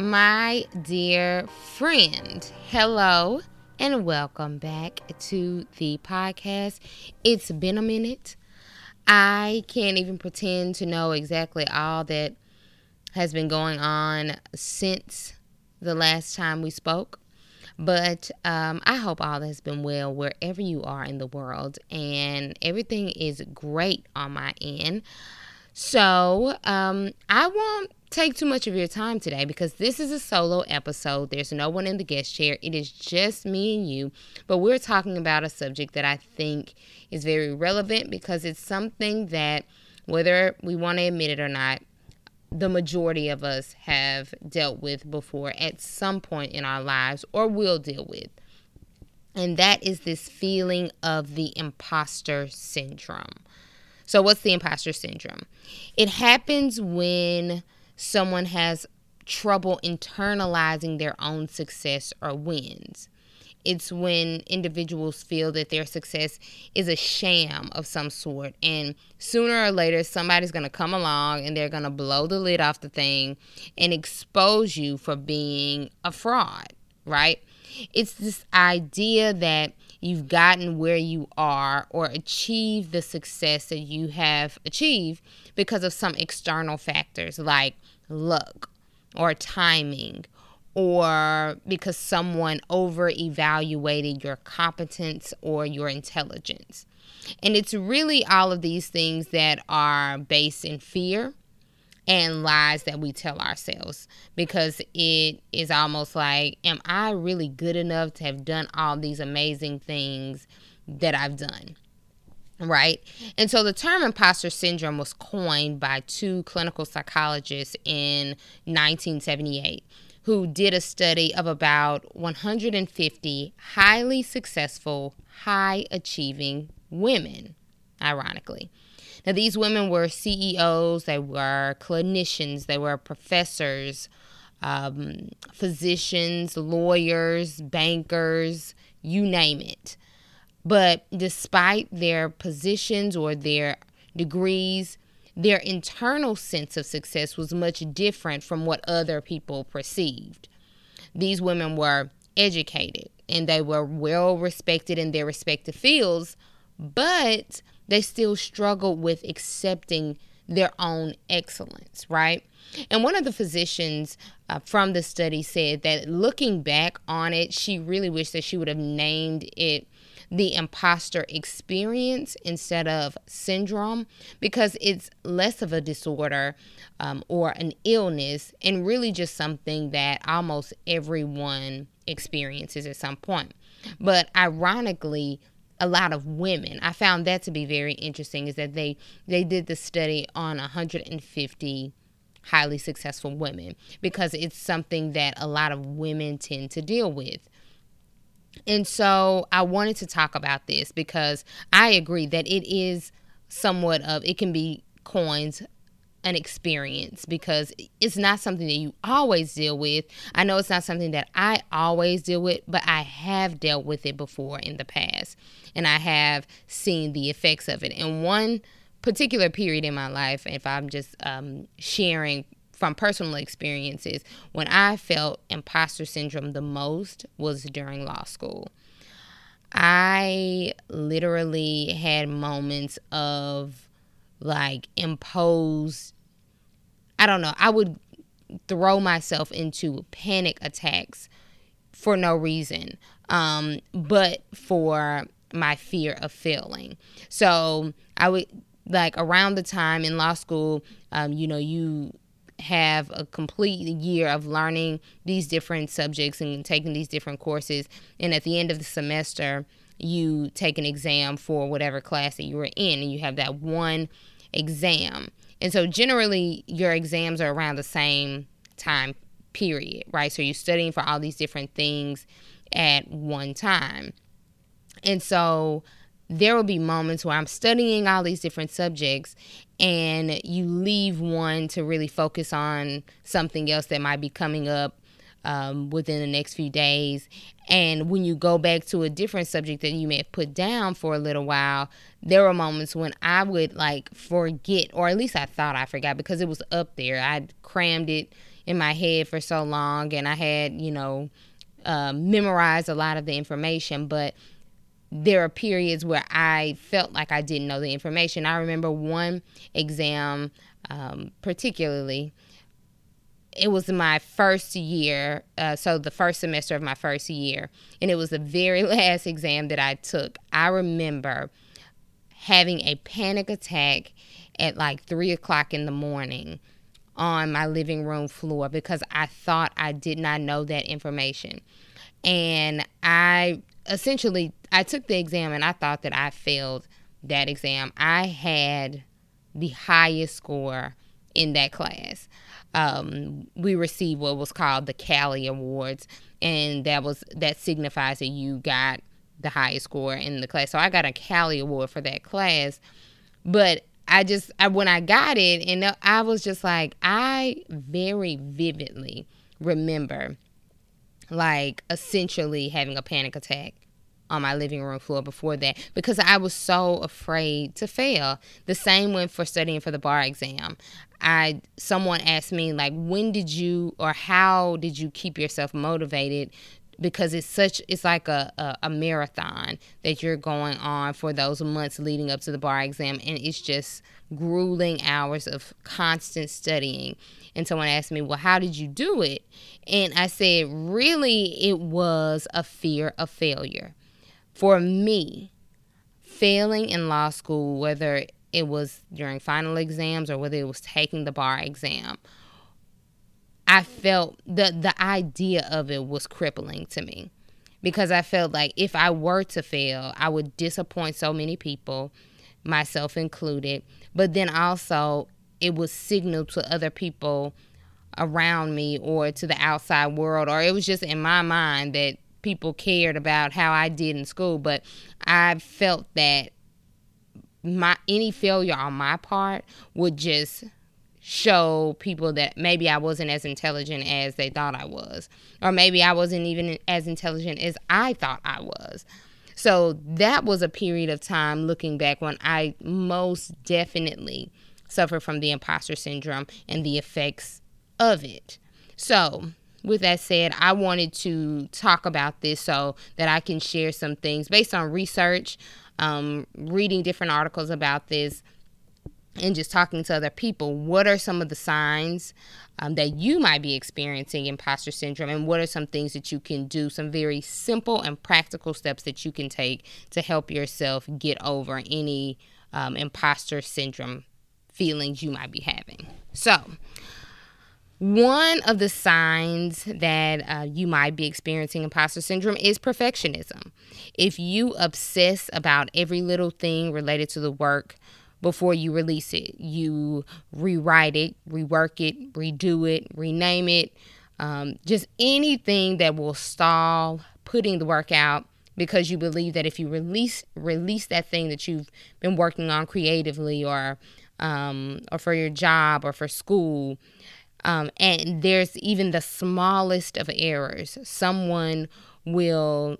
My dear friend, hello and welcome back to the podcast. It's been a minute. I can't even pretend to know exactly all that has been going on since the last time we spoke. But um, I hope all has been well wherever you are in the world and everything is great on my end. So um, I won't take too much of your time today because this is a solo episode. There's no one in the guest chair. It is just me and you. But we're talking about a subject that I think is very relevant because it's something that, whether we want to admit it or not, the majority of us have dealt with before at some point in our lives or will deal with. And that is this feeling of the imposter syndrome. So, what's the imposter syndrome? It happens when someone has trouble internalizing their own success or wins. It's when individuals feel that their success is a sham of some sort, and sooner or later, somebody's going to come along and they're going to blow the lid off the thing and expose you for being a fraud, right? It's this idea that you've gotten where you are or achieved the success that you have achieved because of some external factors like luck or timing or because someone over evaluated your competence or your intelligence. And it's really all of these things that are based in fear and lies that we tell ourselves because it is almost like, am I really good enough to have done all these amazing things that I've done? Right. And so the term imposter syndrome was coined by two clinical psychologists in 1978 who did a study of about 150 highly successful, high achieving women, ironically. Now, these women were CEOs, they were clinicians, they were professors, um, physicians, lawyers, bankers, you name it. But despite their positions or their degrees, their internal sense of success was much different from what other people perceived. These women were educated and they were well respected in their respective fields, but they still struggle with accepting their own excellence, right? And one of the physicians uh, from the study said that looking back on it, she really wished that she would have named it the imposter experience instead of syndrome because it's less of a disorder um, or an illness and really just something that almost everyone experiences at some point. But ironically, a lot of women. I found that to be very interesting is that they they did the study on 150 highly successful women because it's something that a lot of women tend to deal with. And so I wanted to talk about this because I agree that it is somewhat of it can be coins an experience because it's not something that you always deal with. I know it's not something that I always deal with, but I have dealt with it before in the past and I have seen the effects of it. In one particular period in my life, if I'm just um, sharing from personal experiences, when I felt imposter syndrome the most was during law school. I literally had moments of like impose I don't know, I would throw myself into panic attacks for no reason, um, but for my fear of failing. So I would like around the time in law school, um, you know, you have a complete year of learning these different subjects and taking these different courses. And at the end of the semester, you take an exam for whatever class that you were in, and you have that one exam. And so, generally, your exams are around the same time period, right? So you're studying for all these different things at one time. And so there will be moments where I'm studying all these different subjects and you leave one to really focus on something else that might be coming up um, within the next few days. And when you go back to a different subject that you may have put down for a little while, there were moments when I would like forget, or at least I thought I forgot because it was up there. I crammed it in my head for so long and I had, you know, uh, memorized a lot of the information, but there are periods where I felt like I didn't know the information. I remember one exam, um, particularly, it was my first year, uh, so the first semester of my first year, and it was the very last exam that I took. I remember having a panic attack at like three o'clock in the morning on my living room floor because I thought I did not know that information. And I essentially I took the exam and I thought that I failed that exam. I had the highest score in that class um, we received what was called the CALI Awards, and that was that signifies that you got the highest score in the class. So I got a CALI Award for that class, but I just I, when I got it, and I was just like I very vividly remember, like essentially having a panic attack on my living room floor before that because I was so afraid to fail. The same went for studying for the bar exam. I someone asked me like when did you or how did you keep yourself motivated? Because it's such it's like a, a, a, marathon that you're going on for those months leading up to the bar exam and it's just grueling hours of constant studying. And someone asked me well how did you do it? And i said really it was a fear of failure. For me, failing in law school, whether it was during final exams or whether it was taking the bar exam, I felt the the idea of it was crippling to me because I felt like if I were to fail, I would disappoint so many people, myself included. But then also it would signal to other people around me or to the outside world or it was just in my mind that people cared about how I did in school, but I felt that my any failure on my part would just show people that maybe I wasn't as intelligent as they thought I was, or maybe I wasn't even as intelligent as I thought I was. So that was a period of time looking back when I most definitely suffered from the imposter syndrome and the effects of it. So with that said, I wanted to talk about this so that I can share some things based on research, um, reading different articles about this, and just talking to other people. What are some of the signs um, that you might be experiencing imposter syndrome, and what are some things that you can do? Some very simple and practical steps that you can take to help yourself get over any um, imposter syndrome feelings you might be having. So, one of the signs that uh, you might be experiencing imposter syndrome is perfectionism. If you obsess about every little thing related to the work before you release it, you rewrite it, rework it, redo it, rename it, um, just anything that will stall putting the work out because you believe that if you release release that thing that you've been working on creatively or um, or for your job or for school um, and there's even the smallest of errors. Someone will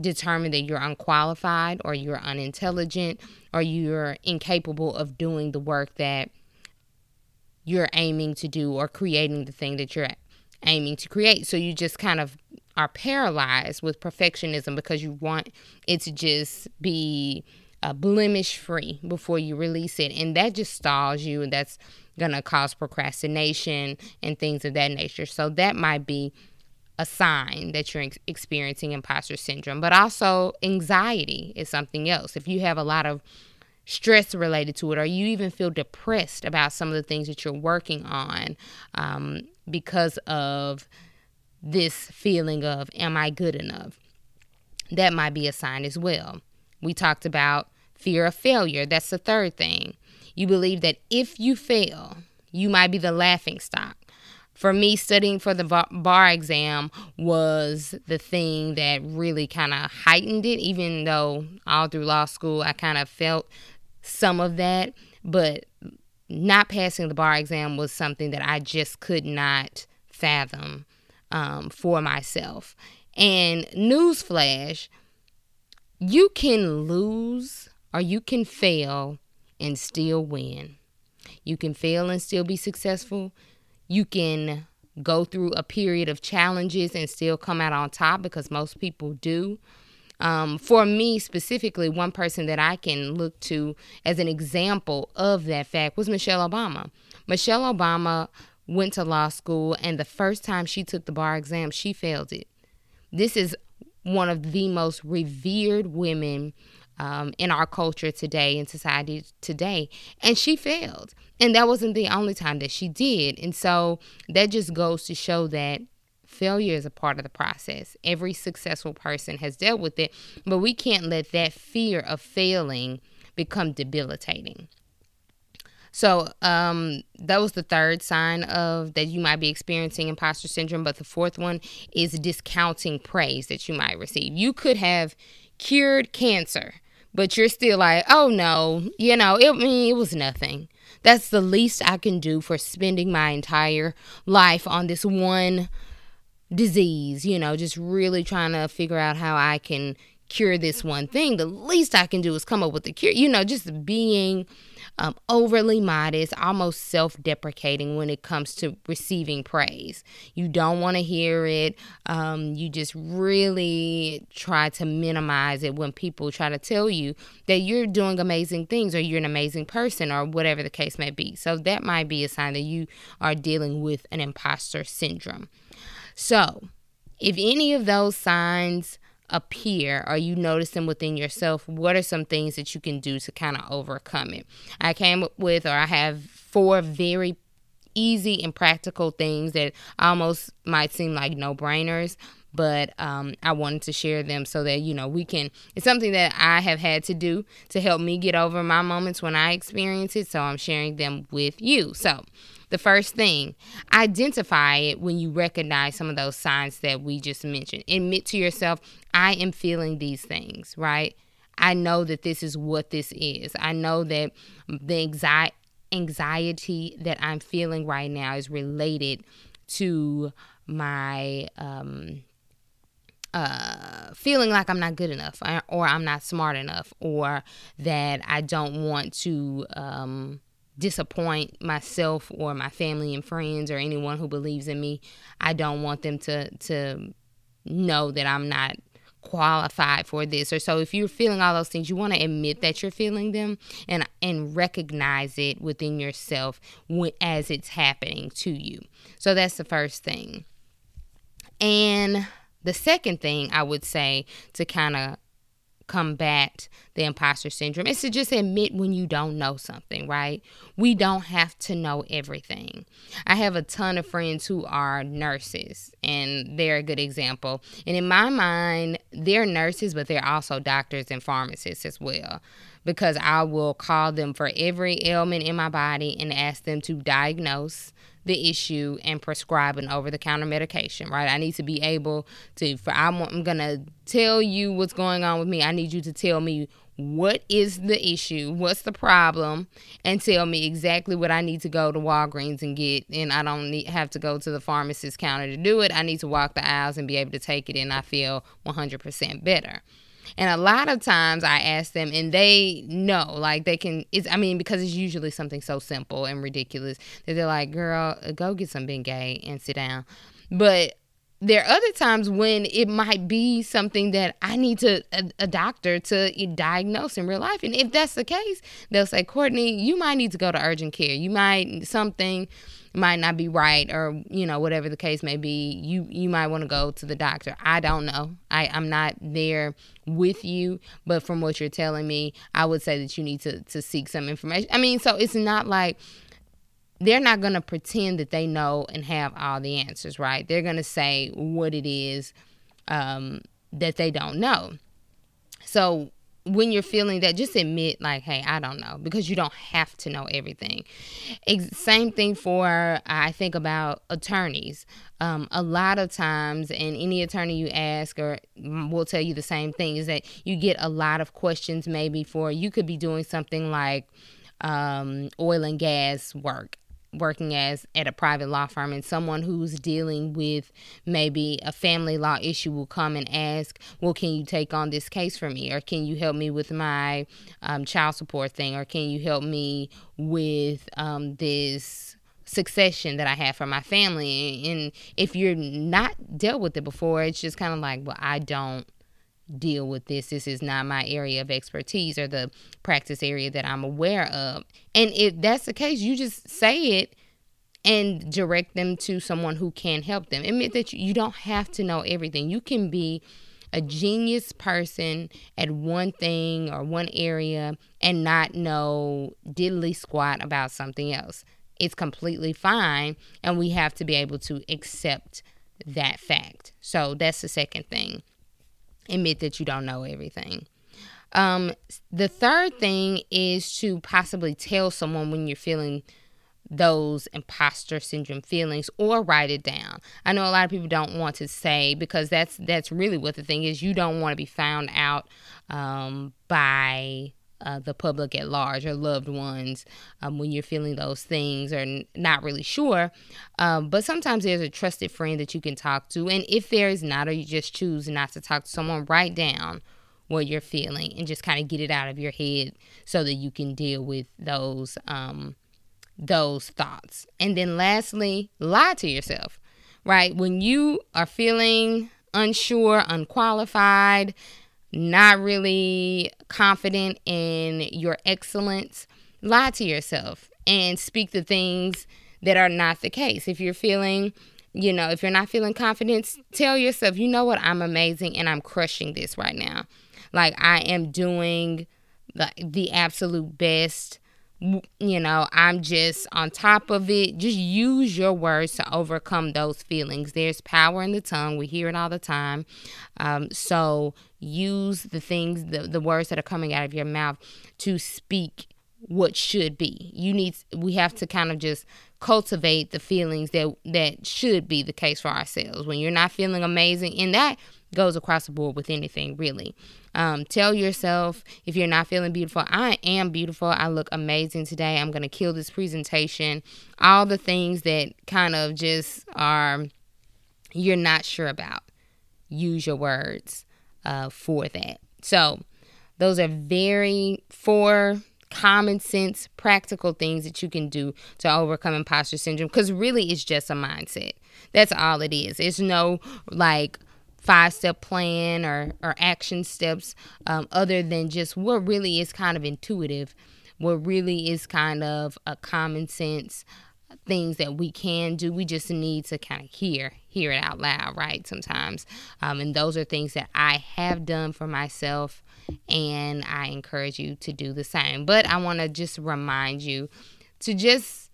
determine that you're unqualified or you're unintelligent or you're incapable of doing the work that you're aiming to do or creating the thing that you're aiming to create. So you just kind of are paralyzed with perfectionism because you want it to just be uh, blemish free before you release it. And that just stalls you. And that's going to cause procrastination and things of that nature. So that might be a sign that you're ex- experiencing imposter syndrome. But also, anxiety is something else. If you have a lot of stress related to it, or you even feel depressed about some of the things that you're working on um, because of this feeling of, am I good enough? That might be a sign as well. We talked about fear of failure. That's the third thing. You believe that if you fail, you might be the laughing stock for me, studying for the bar exam was the thing that really kind of heightened it, even though all through law school I kind of felt some of that. But not passing the bar exam was something that I just could not fathom um, for myself. And newsflash, you can lose or you can fail and still win. You can fail and still be successful. You can go through a period of challenges and still come out on top because most people do. Um, for me specifically, one person that I can look to as an example of that fact was Michelle Obama. Michelle Obama went to law school, and the first time she took the bar exam, she failed it. This is one of the most revered women um, in our culture today, in society today, and she failed. And that wasn't the only time that she did. And so that just goes to show that failure is a part of the process. Every successful person has dealt with it, but we can't let that fear of failing become debilitating. So um, that was the third sign of that you might be experiencing imposter syndrome. But the fourth one is discounting praise that you might receive. You could have cured cancer, but you're still like, oh no, you know, it, I mean, it was nothing. That's the least I can do for spending my entire life on this one disease, you know, just really trying to figure out how I can cure this one thing. The least I can do is come up with a cure, you know, just being um, overly modest, almost self deprecating when it comes to receiving praise. You don't want to hear it. Um, you just really try to minimize it when people try to tell you that you're doing amazing things or you're an amazing person or whatever the case may be. So that might be a sign that you are dealing with an imposter syndrome. So, if any of those signs appear or you notice them within yourself, what are some things that you can do to kind of overcome it? I came up with, or I have four very easy and practical things that almost might seem like no brainers. But um, I wanted to share them so that you know we can. It's something that I have had to do to help me get over my moments when I experience it. So I'm sharing them with you. So the first thing, identify it when you recognize some of those signs that we just mentioned. Admit to yourself, I am feeling these things, right? I know that this is what this is. I know that the anxiety anxiety that I'm feeling right now is related to my um, uh, feeling like I'm not good enough or, or, I'm not smart enough or that I don't want to um, disappoint myself or my family and friends or anyone who believes in me. I don't want them to to know that I'm not qualified for this or so if you're feeling all those things you want to admit that you're feeling them and and recognize it within yourself when, as it's happening to you so that's the first thing and the second thing i would say to kind of combat the imposter syndrome is to just admit when you don't know something, right? We don't have to know everything. I have a ton of friends who are nurses, and they're a good example. And in my mind, they're nurses, but they're also doctors and pharmacists as well. Because I will call them for every ailment in my body and ask them to diagnose the issue and prescribe an over the counter medication, right? I need to be able to, for I'm, I'm to tell you what's going on with me. I need you to tell me what is the issue, what's the problem, and tell me exactly what I need to go to Walgreens and get. And I don't need have to go to the pharmacist counter to do it. I need to walk the aisles and be able to take it, and I feel 100% better. And a lot of times I ask them and they know, like they can, it's, I mean, because it's usually something so simple and ridiculous that they're like, girl, go get some Bengay and sit down. But there are other times when it might be something that I need to a, a, doctor to diagnose in real life. And if that's the case, they'll say, Courtney, you might need to go to urgent care. You might something might not be right or you know whatever the case may be you you might want to go to the doctor. I don't know. I i'm not there with you but from what you're telling me i would say that you need to to seek some information. I mean so it's not like they're not going to pretend that they know and have all the answers right? They're going to say what it is um, that they don't know. So when you're feeling that, just admit, like, hey, I don't know, because you don't have to know everything. Ex- same thing for, I think about attorneys. Um, a lot of times, and any attorney you ask or will tell you the same thing, is that you get a lot of questions maybe for, you could be doing something like, um, oil and gas work working as at a private law firm and someone who's dealing with maybe a family law issue will come and ask well can you take on this case for me or can you help me with my um, child support thing or can you help me with um, this succession that I have for my family. And if you're not dealt with it before, it's just kind of like, well, I don't deal with this. This is not my area of expertise or the practice area that I'm aware of. And if that's the case, you just say it and direct them to someone who can help them. Admit that you don't have to know everything. You can be a genius person at one thing or one area and not know diddly squat about something else. It's completely fine, and we have to be able to accept that fact. So that's the second thing admit that you don't know everything. Um, the third thing is to possibly tell someone when you're feeling those imposter syndrome feelings or write it down. I know a lot of people don't want to say because that's that's really what the thing is. You don't want to be found out um, by uh, the public at large or loved ones um, when you're feeling those things or n- not really sure. Um, but sometimes there's a trusted friend that you can talk to. And if there is not, or you just choose not to talk to someone, write down what you're feeling and just kind of get it out of your head so that you can deal with those um, those thoughts. And then lastly, lie to yourself. Right? When you are feeling unsure, unqualified, not really confident in your excellence, lie to yourself and speak the things that are not the case. If you're feeling, you know, if you're not feeling confidence, tell yourself, you know what, I'm amazing and I'm crushing this right now. Like I am doing the, the absolute best you know, I'm just on top of it. Just use your words to overcome those feelings. There's power in the tongue. We hear it all the time. Um, so use the things, the, the words that are coming out of your mouth to speak what should be. You need, we have to kind of just cultivate the feelings that that should be the case for ourselves. When you're not feeling amazing, and that goes across the board with anything really. Um, tell yourself if you're not feeling beautiful, I am beautiful. I look amazing today. I'm going to kill this presentation. All the things that kind of just are you're not sure about. Use your words uh, for that. So, those are very four common sense, practical things that you can do to overcome imposter syndrome because really it's just a mindset. That's all it is. It's no like five step plan or, or action steps um, other than just what really is kind of intuitive, what really is kind of a common sense things that we can do. We just need to kind of hear hear it out loud, right? Sometimes, um, and those are things that I have done for myself, and I encourage you to do the same. But I want to just remind you to just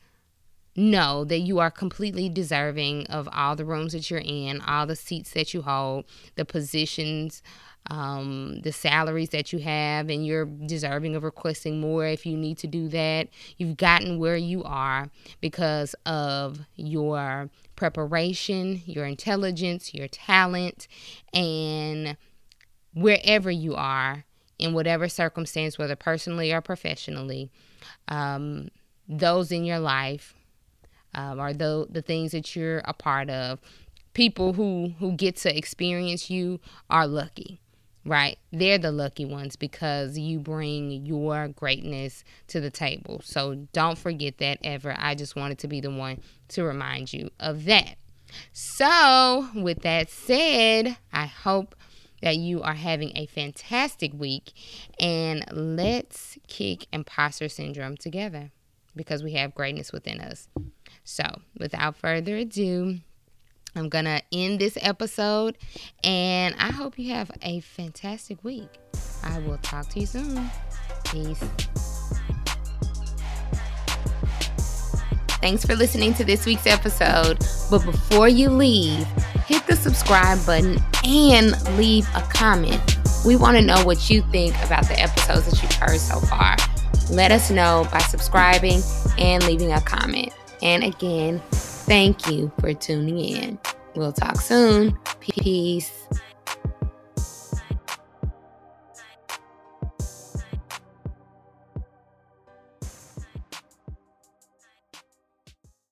know that you are completely deserving of all the rooms that you're in, all the seats that you hold, the positions, um, the salaries that you have, and you're deserving of requesting more if you need to do that. You've gotten where you are because of your preparation, your intelligence, your talent, and wherever you are, in whatever circumstance, whether personally or professionally, um, those in your life um, or the the things that you're a part of. People who who get to experience you are lucky, right? They're the lucky ones because you bring your greatness to the table. So don't forget that ever. I just wanted to be the one to remind you of that. So, with that said, I hope that you are having a fantastic week and let's kick imposter syndrome together because we have greatness within us. So, without further ado, I'm going to end this episode and I hope you have a fantastic week. I will talk to you soon. Peace. Thanks for listening to this week's episode. But before you leave, hit the subscribe button and leave a comment. We want to know what you think about the episodes that you've heard so far. Let us know by subscribing and leaving a comment. And again, thank you for tuning in. We'll talk soon. Peace.